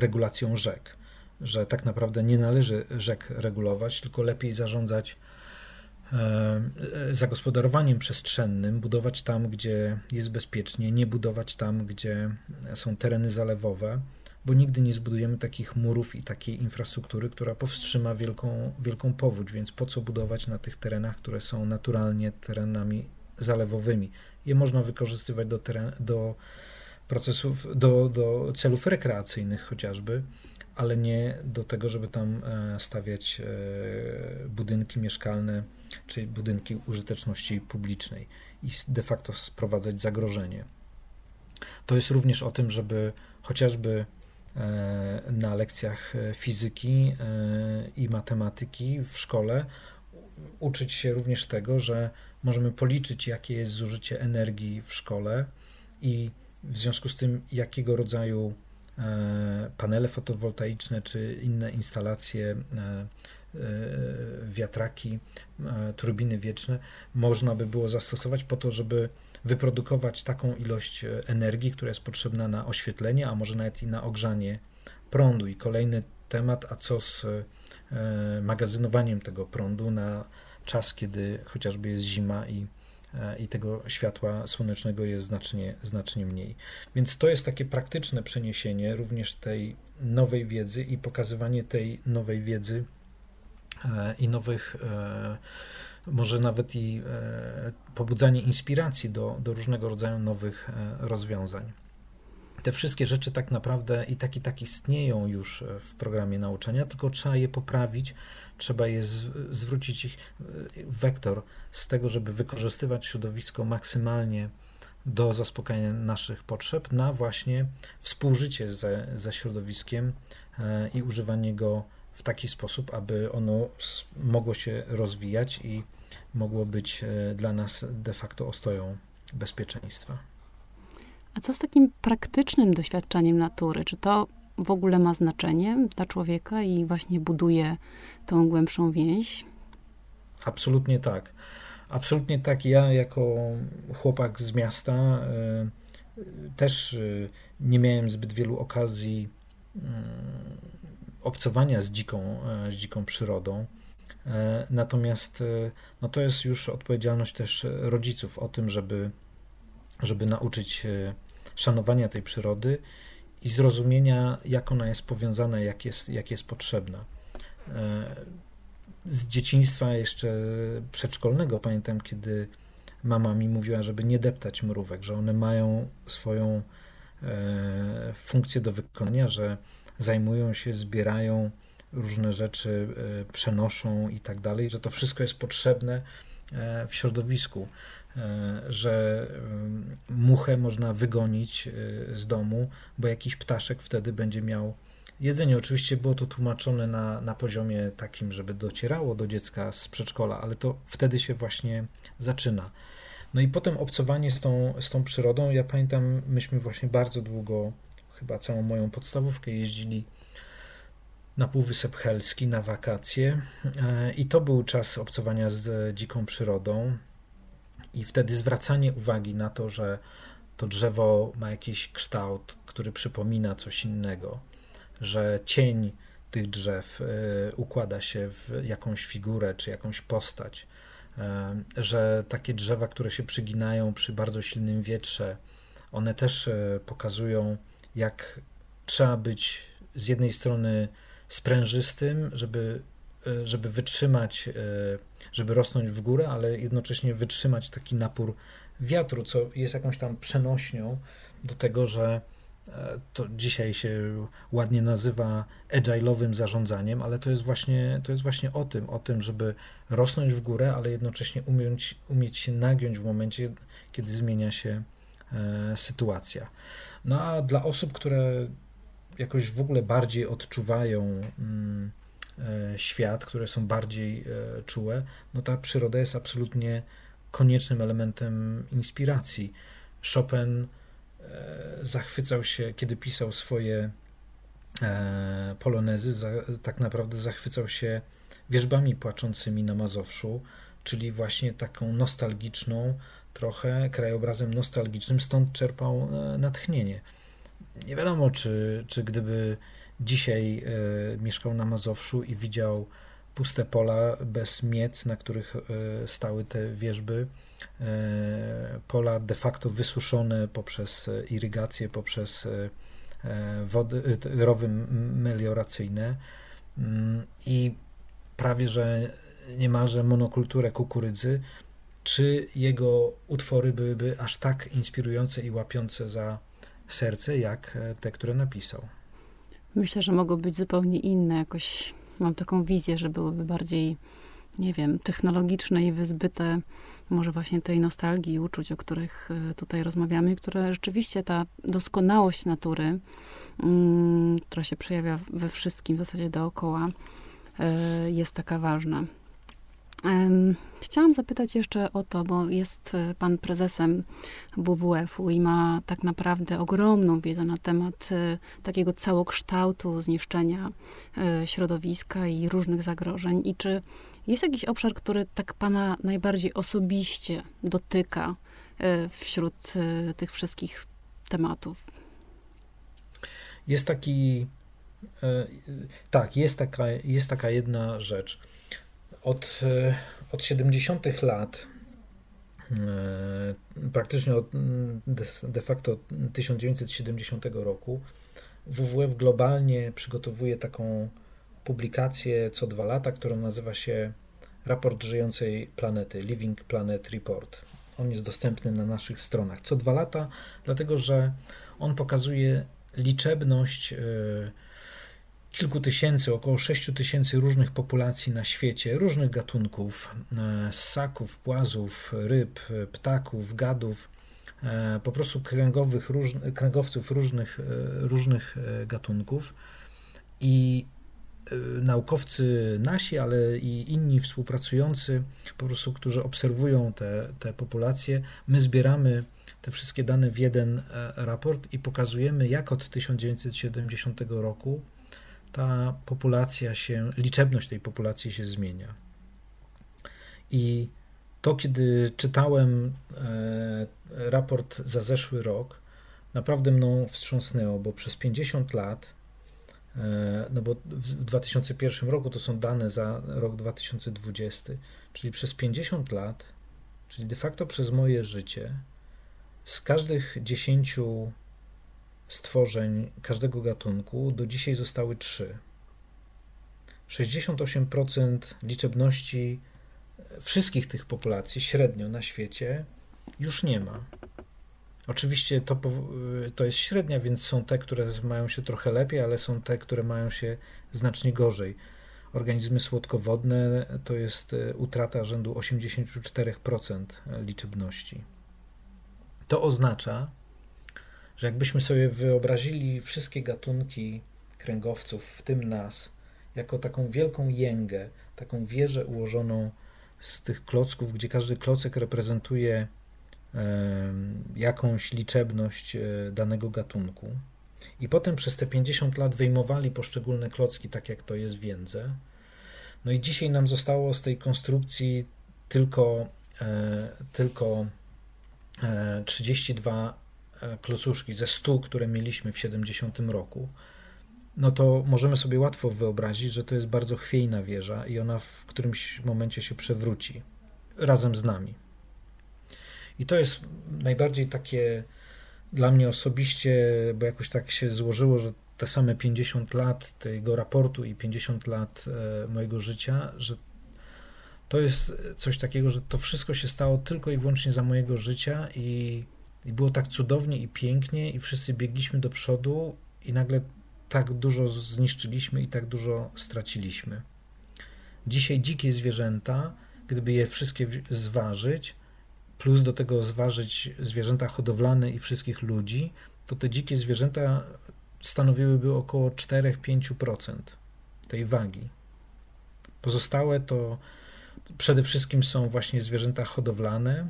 regulacją rzek, że tak naprawdę nie należy rzek regulować, tylko lepiej zarządzać E, zagospodarowaniem przestrzennym, budować tam, gdzie jest bezpiecznie, nie budować tam, gdzie są tereny zalewowe, bo nigdy nie zbudujemy takich murów i takiej infrastruktury, która powstrzyma wielką, wielką powódź, więc po co budować na tych terenach, które są naturalnie terenami zalewowymi. Je można wykorzystywać do, teren, do procesów, do, do celów rekreacyjnych chociażby, ale nie do tego, żeby tam e, stawiać e, budynki mieszkalne czy budynki użyteczności publicznej i de facto sprowadzać zagrożenie. To jest również o tym, żeby chociażby na lekcjach fizyki i matematyki w szkole. Uczyć się również tego, że możemy policzyć, jakie jest zużycie energii w szkole i w związku z tym, jakiego rodzaju panele fotowoltaiczne czy inne instalacje, wiatraki, turbiny wieczne można by było zastosować po to, żeby wyprodukować taką ilość energii, która jest potrzebna na oświetlenie, a może nawet i na ogrzanie prądu. I kolejny temat, a co z e, magazynowaniem tego prądu na czas, kiedy chociażby jest zima i, e, i tego światła słonecznego jest znacznie, znacznie mniej. Więc to jest takie praktyczne przeniesienie również tej nowej wiedzy i pokazywanie tej nowej wiedzy e, i nowych, może nawet i pobudzanie inspiracji do, do różnego rodzaju nowych rozwiązań. Te wszystkie rzeczy tak naprawdę i tak i tak istnieją już e, w programie nauczania, tylko trzeba je poprawić, trzeba je zwrócić ich e, wektor z tego, żeby wykorzystywać środowisko maksymalnie do zaspokajania naszych potrzeb, na właśnie współżycie ze, ze środowiskiem e, i używanie go w taki sposób, aby ono mogło się rozwijać i mogło być dla nas de facto ostoją bezpieczeństwa.
A co z takim praktycznym doświadczeniem natury? Czy to w ogóle ma znaczenie dla człowieka i właśnie buduje tą głębszą więź?
Absolutnie tak. Absolutnie tak. Ja, jako chłopak z miasta, y, też y, nie miałem zbyt wielu okazji y, obcowania z dziką, z dziką przyrodą. Natomiast no to jest już odpowiedzialność też rodziców o tym, żeby, żeby nauczyć szanowania tej przyrody i zrozumienia, jak ona jest powiązana, jak jest, jak jest potrzebna. E, z dzieciństwa jeszcze przedszkolnego pamiętam, kiedy mama mi mówiła, żeby nie deptać mrówek, że one mają swoją e, funkcję do wykonania, że zajmują się, zbierają różne rzeczy, e, przenoszą i tak dalej, że to wszystko jest potrzebne w środowisku. E, że muchę można wygonić e, z domu, bo jakiś ptaszek wtedy będzie miał jedzenie. Oczywiście było to tłumaczone na, na poziomie takim, żeby docierało do dziecka z przedszkola, ale to wtedy się właśnie zaczyna. No i potem obcowanie z tą, z tą przyrodą. Ja pamiętam, myśmy właśnie bardzo długo, chyba całą moją podstawówkę jeździli na Półwysep Helski na wakacje. E, i to był czas obcowania z dziką przyrodą. I wtedy zwracanie uwagi na to, że to drzewo ma jakiś kształt, który przypomina coś innego, że cień tych drzew y, układa się w jakąś figurę czy jakąś postać, y, że takie drzewa, które się przyginają przy bardzo silnym wietrze, one też pokazują, jak trzeba być z jednej strony sprężystym, żeby E, żeby wytrzymać, e, żeby rosnąć w górę, ale jednocześnie wytrzymać taki napór wiatru, co jest jakąś tam przenośnią do tego, że e, to dzisiaj się ładnie nazywa agile'owym zarządzaniem, ale to jest właśnie, to jest właśnie o tym, o tym, żeby rosnąć w górę, ale jednocześnie umieć, umieć się nagiąć w momencie, kiedy zmienia się sytuacja. No a dla osób, które jakoś w ogóle bardziej odczuwają mm, E, świat, które są bardziej e, czułe, no ta przyroda jest absolutnie koniecznym elementem inspiracji. Chopin e, zachwycał się, kiedy pisał swoje polonezy, tak naprawdę zachwycał się wierzbami płaczącymi na Mazowszu, czyli właśnie taką nostalgiczną, trochę krajobrazem nostalgicznym, stąd czerpał natchnienie. Nie wiadomo, czy, czy gdyby dzisiaj e, mieszkał na Mazowszu i widział puste pola bez miec, na których e, stały te wieżby. E, pola de facto wysuszone poprzez irygację, poprzez wody, rowy melioracyjne mm, i prawie że niemalże monokulturę kukurydzy, czy jego utwory byłyby aż tak inspirujące i łapiące za serce, jak te, które napisał.
Myślę, że mogą być zupełnie inne. Jakoś mam taką wizję, że byłyby bardziej, nie wiem, technologiczne i wyzbyte może właśnie tej nostalgii i uczuć, o których e, tutaj rozmawiamy, które rzeczywiście ta doskonałość natury, mm, która się przejawia we wszystkim w zasadzie dookoła, e, jest taka ważna. Chciałam zapytać jeszcze o to, bo jest e, pan prezesem WWF-u i ma tak naprawdę ogromną wiedzę na temat e, takiego całokształtu zniszczenia e, środowiska i różnych zagrożeń. I czy jest jakiś obszar, który tak pana najbardziej osobiście dotyka wśród tych wszystkich tematów?
Jest taki. Tak, jest taka, jest taka jedna rzecz od, e, od 70. lat, e, praktycznie od de facto 1970 roku, WWF globalnie przygotowuje taką publikację co dwa lata, która nazywa się Raport Żyjącej Planety, Living Planet Report. On jest dostępny na naszych stronach co dwa lata, dlatego że on pokazuje liczebność e, kilku tysięcy, około 6 tysięcy różnych populacji na świecie, różnych gatunków, e, ssaków, płazów, ryb, ptaków, gadów, e, po prostu kręgowych, kręgowców różnych, e, różnych gatunków. I naukowcy nasi, ale i inni współpracujący, po prostu, którzy obserwują te, te populacje, my zbieramy te wszystkie dane w jeden raport i pokazujemy, jak od 1970 roku ta populacja się, liczebność tej populacji się zmienia. I to, kiedy czytałem e, raport za zeszły rok, naprawdę mną wstrząsnęło, bo przez 50 lat, e, no bo w 2001 roku to są dane za rok 2020, czyli przez 50 lat, czyli de facto przez moje życie, z każdych 10 stworzeń każdego gatunku do dzisiaj zostały trzy. 68% liczebności wszystkich tych populacji średnio na świecie już nie ma. Oczywiście to, to jest średnia, więc są te, które mają się trochę lepiej, ale są te, które mają się znacznie gorzej. Organizmy słodkowodne to jest e, utrata rzędu 84% liczebności. To oznacza, że jakbyśmy sobie wyobrazili wszystkie gatunki kręgowców, w tym nas, jako taką wielką jęgę, taką wieżę ułożoną z tych klocków, gdzie każdy klocek reprezentuje jakąś liczebność e, danego gatunku. I potem przez te 50 lat wyjmowali poszczególne klocki, tak jak to jest w jędze. No i dzisiaj nam zostało z tej konstrukcji tylko, e, tylko 32 E, klocuszki ze 100, które mieliśmy w 70 roku, no to możemy sobie łatwo wyobrazić, że to jest bardzo chwiejna wieża i ona w którymś momencie się przewróci razem z nami. I to jest najbardziej takie dla mnie osobiście, bo jakoś tak się złożyło, że te same 50 lat tego raportu i 50 lat e, mojego życia, że to jest coś takiego, że to wszystko się stało tylko i wyłącznie za mojego życia i i było tak cudownie i pięknie, i wszyscy biegliśmy do przodu, i nagle tak dużo zniszczyliśmy i tak dużo straciliśmy. Dzisiaj dzikie zwierzęta, gdyby je wszystkie zważyć, plus do tego zważyć zwierzęta hodowlane i wszystkich ludzi, to te dzikie zwierzęta stanowiłyby około 4-5% tej wagi. Pozostałe to przede wszystkim są właśnie zwierzęta hodowlane,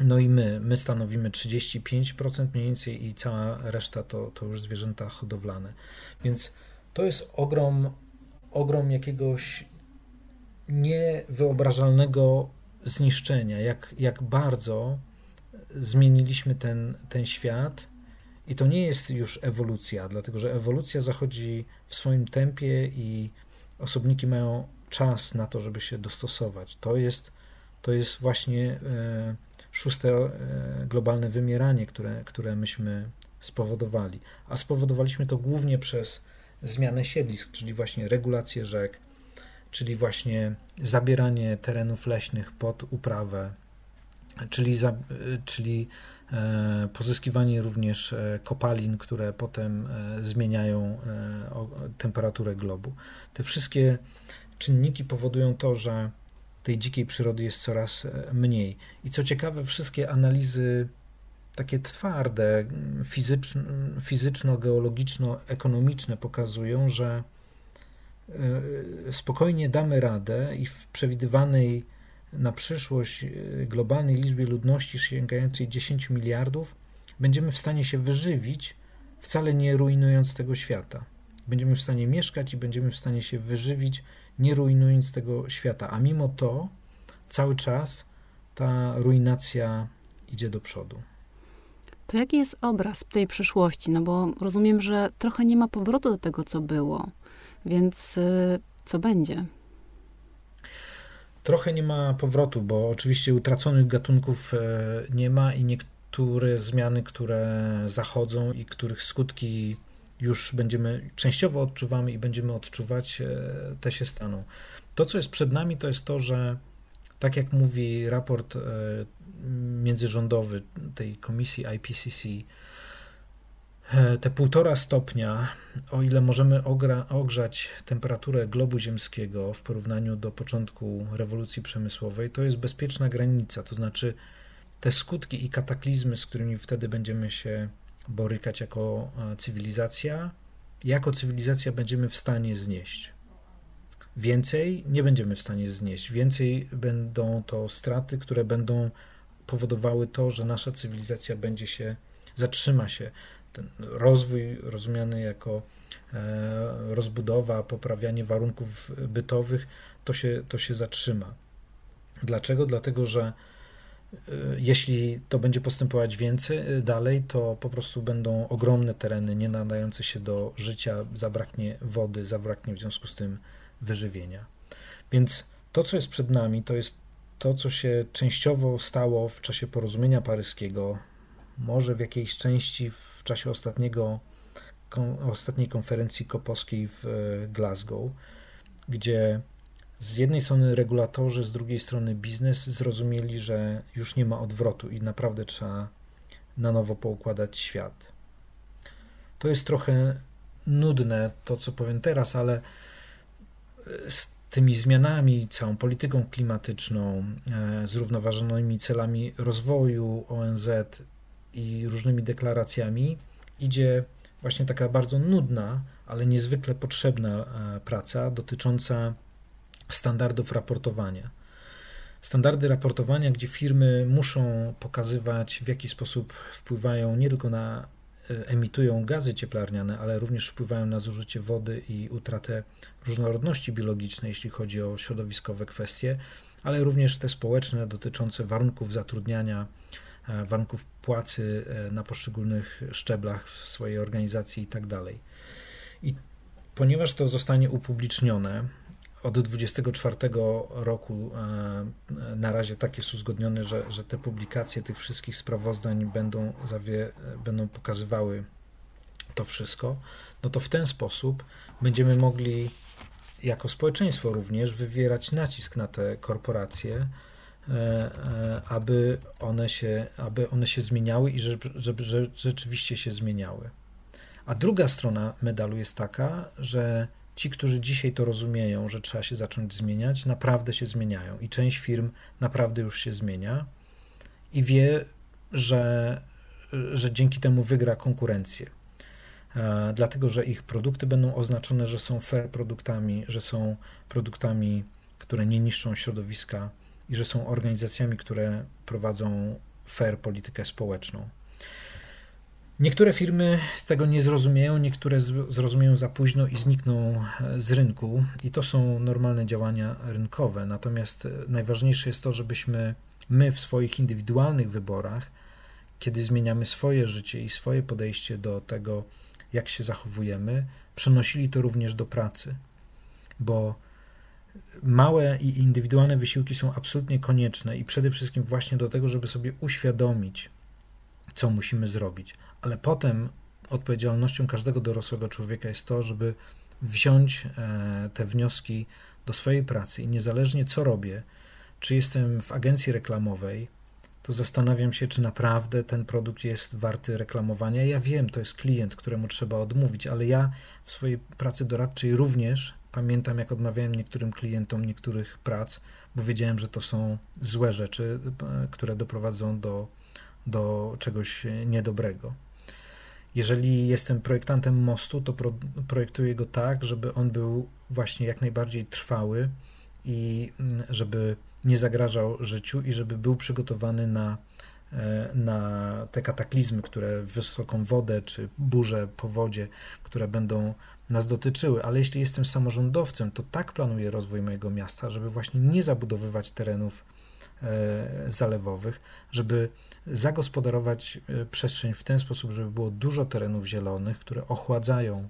no i my, my stanowimy 35% mniej więcej i cała reszta to, to już zwierzęta hodowlane. Więc to jest ogrom, ogrom jakiegoś niewyobrażalnego zniszczenia, jak, jak bardzo zmieniliśmy ten, ten świat. I to nie jest już ewolucja, dlatego że ewolucja zachodzi w swoim tempie i osobniki mają czas na to, żeby się dostosować. To jest, to jest właśnie. E, szóste e, globalne wymieranie, które, które myśmy spowodowali. A spowodowaliśmy to głównie przez zmianę siedlisk, czyli właśnie regulację rzek, czyli właśnie zabieranie terenów leśnych pod uprawę, czyli, za, e, czyli e, pozyskiwanie również kopalin, które potem zmieniają temperaturę globu. Te wszystkie czynniki powodują to, że tej dzikiej przyrody jest coraz e, mniej. I co ciekawe, wszystkie analizy takie twarde, fizyczno-geologiczno-ekonomiczne pokazują, że spokojnie damy radę i w przewidywanej na przyszłość globalnej liczbie ludności sięgającej 10 miliardów będziemy w stanie się wyżywić, wcale nie rujnując tego świata. Będziemy w stanie mieszkać i będziemy w stanie się wyżywić, nie rujnując tego świata. A mimo to cały czas ta ruinacja idzie do przodu.
To jaki jest obraz tej przyszłości? No bo rozumiem, że trochę nie ma powrotu do tego, co było. Więc y, co będzie?
Trochę nie ma powrotu, bo oczywiście utraconych gatunków e, nie ma i niektóre zmiany, które zachodzą i których skutki już będziemy częściowo odczuwamy i będziemy odczuwać, e, te się staną. To, co jest przed nami, to jest to, że tak jak mówi raport e, międzyrządowy tej komisji IPCC, e, te półtora stopnia, o ile możemy ogra, ogrzać temperaturę globu ziemskiego w porównaniu do początku rewolucji przemysłowej, to jest bezpieczna granica. To znaczy, te skutki i kataklizmy, z którymi wtedy będziemy się borykać jako e, cywilizacja, jako cywilizacja będziemy w stanie znieść. Więcej nie będziemy w stanie znieść. Więcej będą to straty, które będą powodowały to, że nasza cywilizacja będzie się, zatrzyma się. Ten rozwój rozumiany jako e, rozbudowa, poprawianie warunków bytowych, to się, to się zatrzyma. Dlaczego? Dlatego, że jeśli to będzie postępować więcej e, dalej, to po prostu będą ogromne tereny nie nadające się do życia, zabraknie wody, zabraknie w związku z tym wyżywienia. Więc to, co jest przed nami, to jest to, co się częściowo stało w czasie porozumienia paryskiego, może w jakiejś części w czasie ostatniego, ostatniej konferencji kopowskiej w e, Glasgow, gdzie z jednej strony regulatorzy, z drugiej strony biznes zrozumieli, że już nie ma odwrotu i naprawdę trzeba na nowo poukładać świat. To jest trochę nudne, to co powiem teraz, ale z tymi zmianami, całą polityką klimatyczną, e, zrównoważonymi celami rozwoju ONZ i różnymi deklaracjami idzie właśnie taka bardzo nudna, ale niezwykle potrzebna e, praca dotycząca standardów raportowania. Standardy raportowania, gdzie firmy muszą pokazywać, w jaki sposób wpływają nie tylko na E, emitują gazy cieplarniane, ale również wpływają na zużycie wody i utratę różnorodności biologicznej, jeśli chodzi o środowiskowe kwestie, ale również te społeczne dotyczące warunków zatrudniania, e, warunków płacy e, na poszczególnych szczeblach w swojej organizacji itd. Tak I ponieważ to zostanie upublicznione, od 24 roku e, na razie tak jest uzgodnione, że, że te publikacje tych wszystkich sprawozdań będą, zawie, będą pokazywały to wszystko, no to w ten sposób będziemy mogli jako społeczeństwo również wywierać nacisk na te korporacje, e, e, aby one się, aby one się zmieniały i żeby, żeby, rzeczywiście się zmieniały. A druga strona medalu jest taka, że ci, którzy dzisiaj to rozumieją, że trzeba się zacząć zmieniać, naprawdę się zmieniają i część firm naprawdę już się zmienia i wie, że, że dzięki temu wygra konkurencję. E, dlatego, że ich produkty będą oznaczone, że są fair produktami, że są produktami, które nie niszczą środowiska i że są organizacjami, które prowadzą fair politykę społeczną. Niektóre firmy tego nie zrozumieją, niektóre zrozumieją za późno i znikną e, z rynku, i to są normalne działania rynkowe. Natomiast e, najważniejsze jest to, żebyśmy my w swoich indywidualnych wyborach, kiedy zmieniamy swoje życie i swoje podejście do tego, jak się zachowujemy, przenosili to również do pracy, bo małe i indywidualne wysiłki są absolutnie konieczne i przede wszystkim właśnie do tego, żeby sobie uświadomić, co musimy zrobić ale potem odpowiedzialnością każdego dorosłego człowieka jest to, żeby wziąć e, te wnioski do swojej pracy i niezależnie co robię, czy jestem w agencji reklamowej, to zastanawiam się, czy naprawdę ten produkt jest warty reklamowania. Ja wiem, to jest klient, któremu trzeba odmówić, ale ja w swojej pracy doradczej również pamiętam, jak odmawiałem niektórym klientom niektórych prac, bo wiedziałem, że to są złe rzeczy, e, które doprowadzą do, do czegoś niedobrego. Jeżeli jestem projektantem mostu, to pro, projektuję go tak, żeby on był właśnie jak najbardziej trwały i mm, żeby nie zagrażał życiu i żeby był przygotowany na, e, na te kataklizmy, które wysoką wodę czy burze, powodzie, które będą nas dotyczyły. Ale jeśli jestem samorządowcem, to tak planuję rozwój mojego miasta, żeby właśnie nie zabudowywać terenów zalewowych, żeby zagospodarować e, przestrzeń w ten sposób, żeby było dużo terenów zielonych, które ochładzają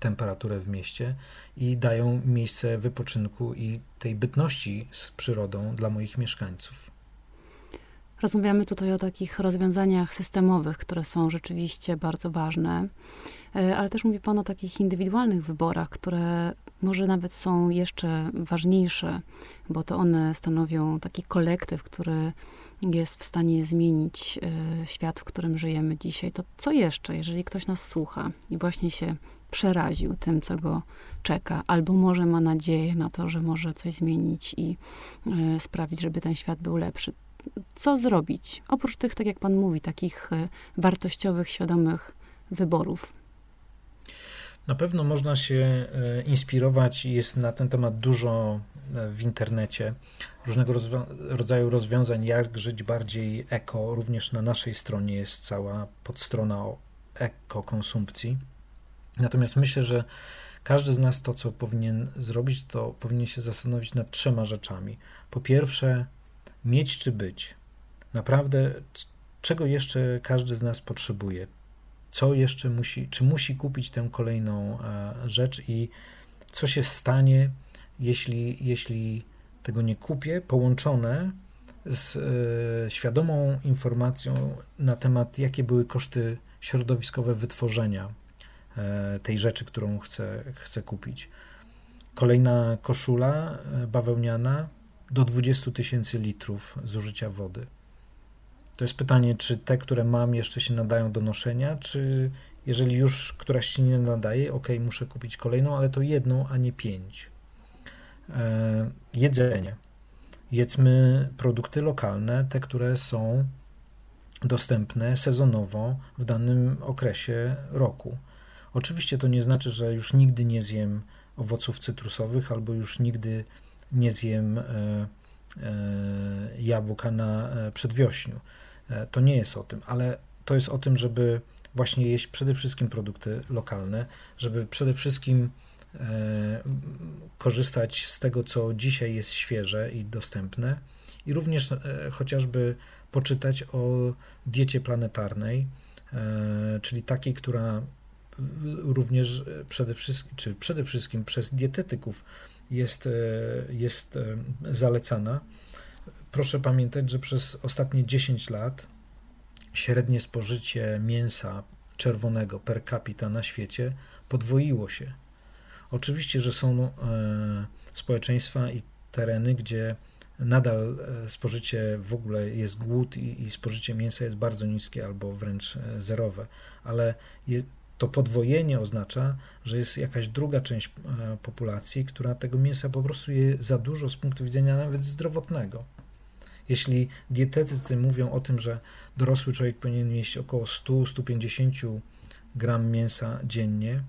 temperaturę w mieście i dają miejsce wypoczynku i tej bytności z przyrodą dla moich mieszkańców.
Rozmawiamy tutaj o takich rozwiązaniach systemowych, które są rzeczywiście bardzo ważne, e, ale też mówi Pan o takich indywidualnych wyborach, które może nawet są jeszcze ważniejsze, bo to one stanowią taki kolektyw, który jest w stanie zmienić e, świat, w którym żyjemy dzisiaj. To co jeszcze, jeżeli ktoś nas słucha i właśnie się przeraził tym, co go czeka, albo może ma nadzieję na to, że może coś zmienić i e, sprawić, żeby ten świat był lepszy. Co zrobić? Oprócz tych, tak jak pan mówi, takich e, wartościowych, świadomych wyborów.
Na pewno można się e, inspirować, jest na ten temat dużo w internecie, różnego rodzaju rozwiązań, jak żyć bardziej eko. Również na naszej stronie jest cała podstrona o ekokonsumpcji. Natomiast myślę, że każdy z nas to, co powinien zrobić, to powinien się zastanowić nad trzema rzeczami. Po pierwsze, mieć czy być. Naprawdę, czego jeszcze każdy z nas potrzebuje? Co jeszcze musi, czy musi kupić tę kolejną e, rzecz i co się stanie, jeśli, jeśli tego nie kupię, połączone z e, świadomą informacją na temat, jakie były koszty środowiskowe wytworzenia E, tej rzeczy, którą chcę, chcę kupić. Kolejna koszula bawełniana do 20 tysięcy litrów zużycia wody. To jest pytanie, czy te, które mam, jeszcze się nadają do noszenia, czy jeżeli już któraś się nie nadaje, ok, muszę kupić kolejną, ale to jedną, a nie pięć. E, jedzenie. Jedzmy produkty lokalne, te, które są dostępne sezonowo w danym okresie roku. Oczywiście to nie znaczy, że już nigdy nie zjem owoców cytrusowych albo już nigdy nie zjem e, e, jabłka na e, przedwiośniu. To nie jest o tym, ale to jest o tym, żeby właśnie jeść przede wszystkim produkty lokalne, żeby przede wszystkim korzystać z tego, co dzisiaj jest świeże i dostępne, i również chociażby poczytać o diecie planetarnej, czyli takiej, która również przede wszystkim, czy przede wszystkim przez dietetyków jest, e, jest e, zalecana. Proszę pamiętać, że przez ostatnie 10 lat średnie spożycie mięsa czerwonego per capita na świecie podwoiło się. Oczywiście, że są społeczeństwa i tereny, gdzie nadal spożycie w ogóle jest głód i, i spożycie mięsa jest bardzo niskie albo wręcz zerowe, ale to podwojenie oznacza, że jest jakaś druga część e, populacji, która tego mięsa po prostu je za dużo z punktu widzenia nawet zdrowotnego. Jeśli dietetycy mówią o tym, że dorosły człowiek powinien mieć około 100-150 gram mięsa dziennie,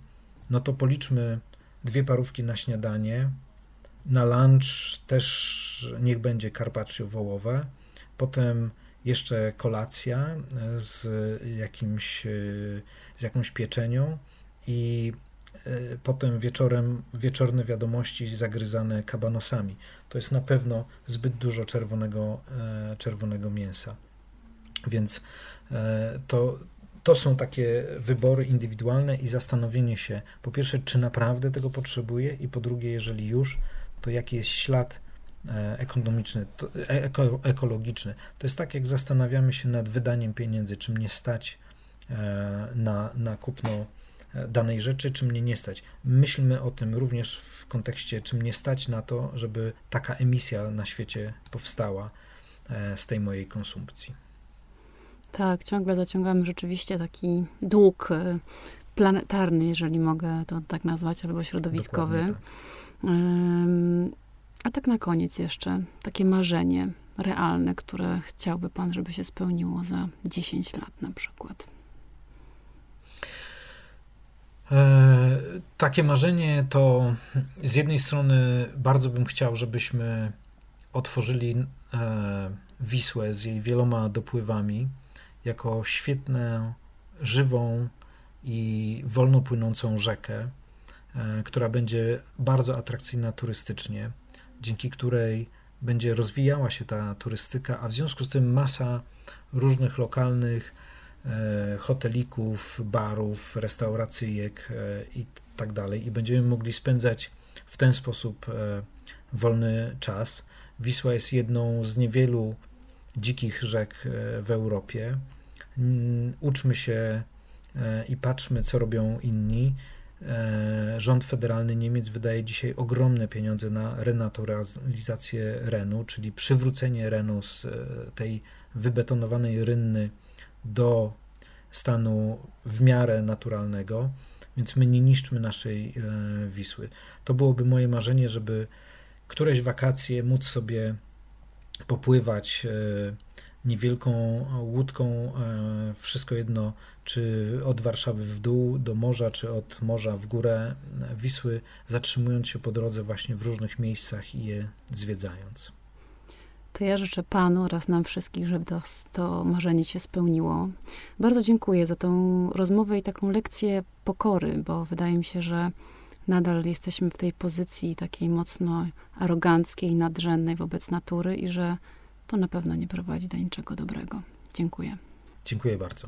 no to policzmy dwie parówki na śniadanie, na lunch też niech będzie carpaccio wołowe, potem jeszcze kolacja e, z jakimś, e, z jakąś pieczenią i e, potem wieczorem wieczorne wiadomości zagryzane kabanosami. To jest na pewno zbyt dużo czerwonego, czerwonego mięsa. Więc to, to są takie wybory indywidualne i zastanowienie się, po pierwsze, czy naprawdę tego potrzebuję, i po drugie, jeżeli już, to jaki jest ślad ekonomiczny, e, eko, ekologiczny. To jest tak, jak zastanawiamy się nad wydaniem pieniędzy, czy mnie stać e, na, na kupno danej rzeczy, czy mnie nie stać. Myślmy o tym również w kontekście, czy mnie stać na to, żeby taka emisja na świecie powstała z tej mojej konsumpcji.
Tak, ciągle zaciągamy rzeczywiście taki dług planetarny, jeżeli mogę to tak nazwać, albo środowiskowy. Tak. A tak na koniec jeszcze takie marzenie realne, które chciałby Pan, żeby się spełniło za 10 lat na przykład.
E, takie marzenie to z jednej strony bardzo bym chciał, żebyśmy otworzyli e, Wisłę z jej wieloma dopływami jako świetną, żywą i wolno płynącą rzekę, e, która będzie bardzo atrakcyjna turystycznie, dzięki której będzie rozwijała się ta turystyka, a w związku z tym masa różnych lokalnych e, hotelików, barów, restauracyjek e, i tak dalej. I będziemy mogli spędzać w ten sposób wolny czas. Wisła jest jedną z niewielu dzikich rzek w Europie. Uczmy się i patrzmy, co robią inni. E, rząd federalny Niemiec wydaje dzisiaj ogromne pieniądze na renaturalizację Renu, czyli przywrócenie Renu z e, tej wybetonowanej rynny do stanu w miarę naturalnego, więc my nie niszczmy naszej e, Wisły. To byłoby moje marzenie, żeby któreś wakacje móc sobie popływać niewielką łódką, e, wszystko jedno, czy od Warszawy w dół do morza, czy od morza w górę Wisły, zatrzymując się po drodze właśnie w różnych miejscach i je zwiedzając.
To ja życzę Panu oraz nam wszystkich, żeby to, to marzenie się spełniło. Bardzo dziękuję za tą rozmowę i taką lekcję pokory, bo wydaje mi się, że nadal jesteśmy w tej pozycji takiej mocno aroganckiej, nadrzędnej wobec natury i że to na pewno nie prowadzi do niczego dobrego. Dziękuję.
Dziękuję bardzo.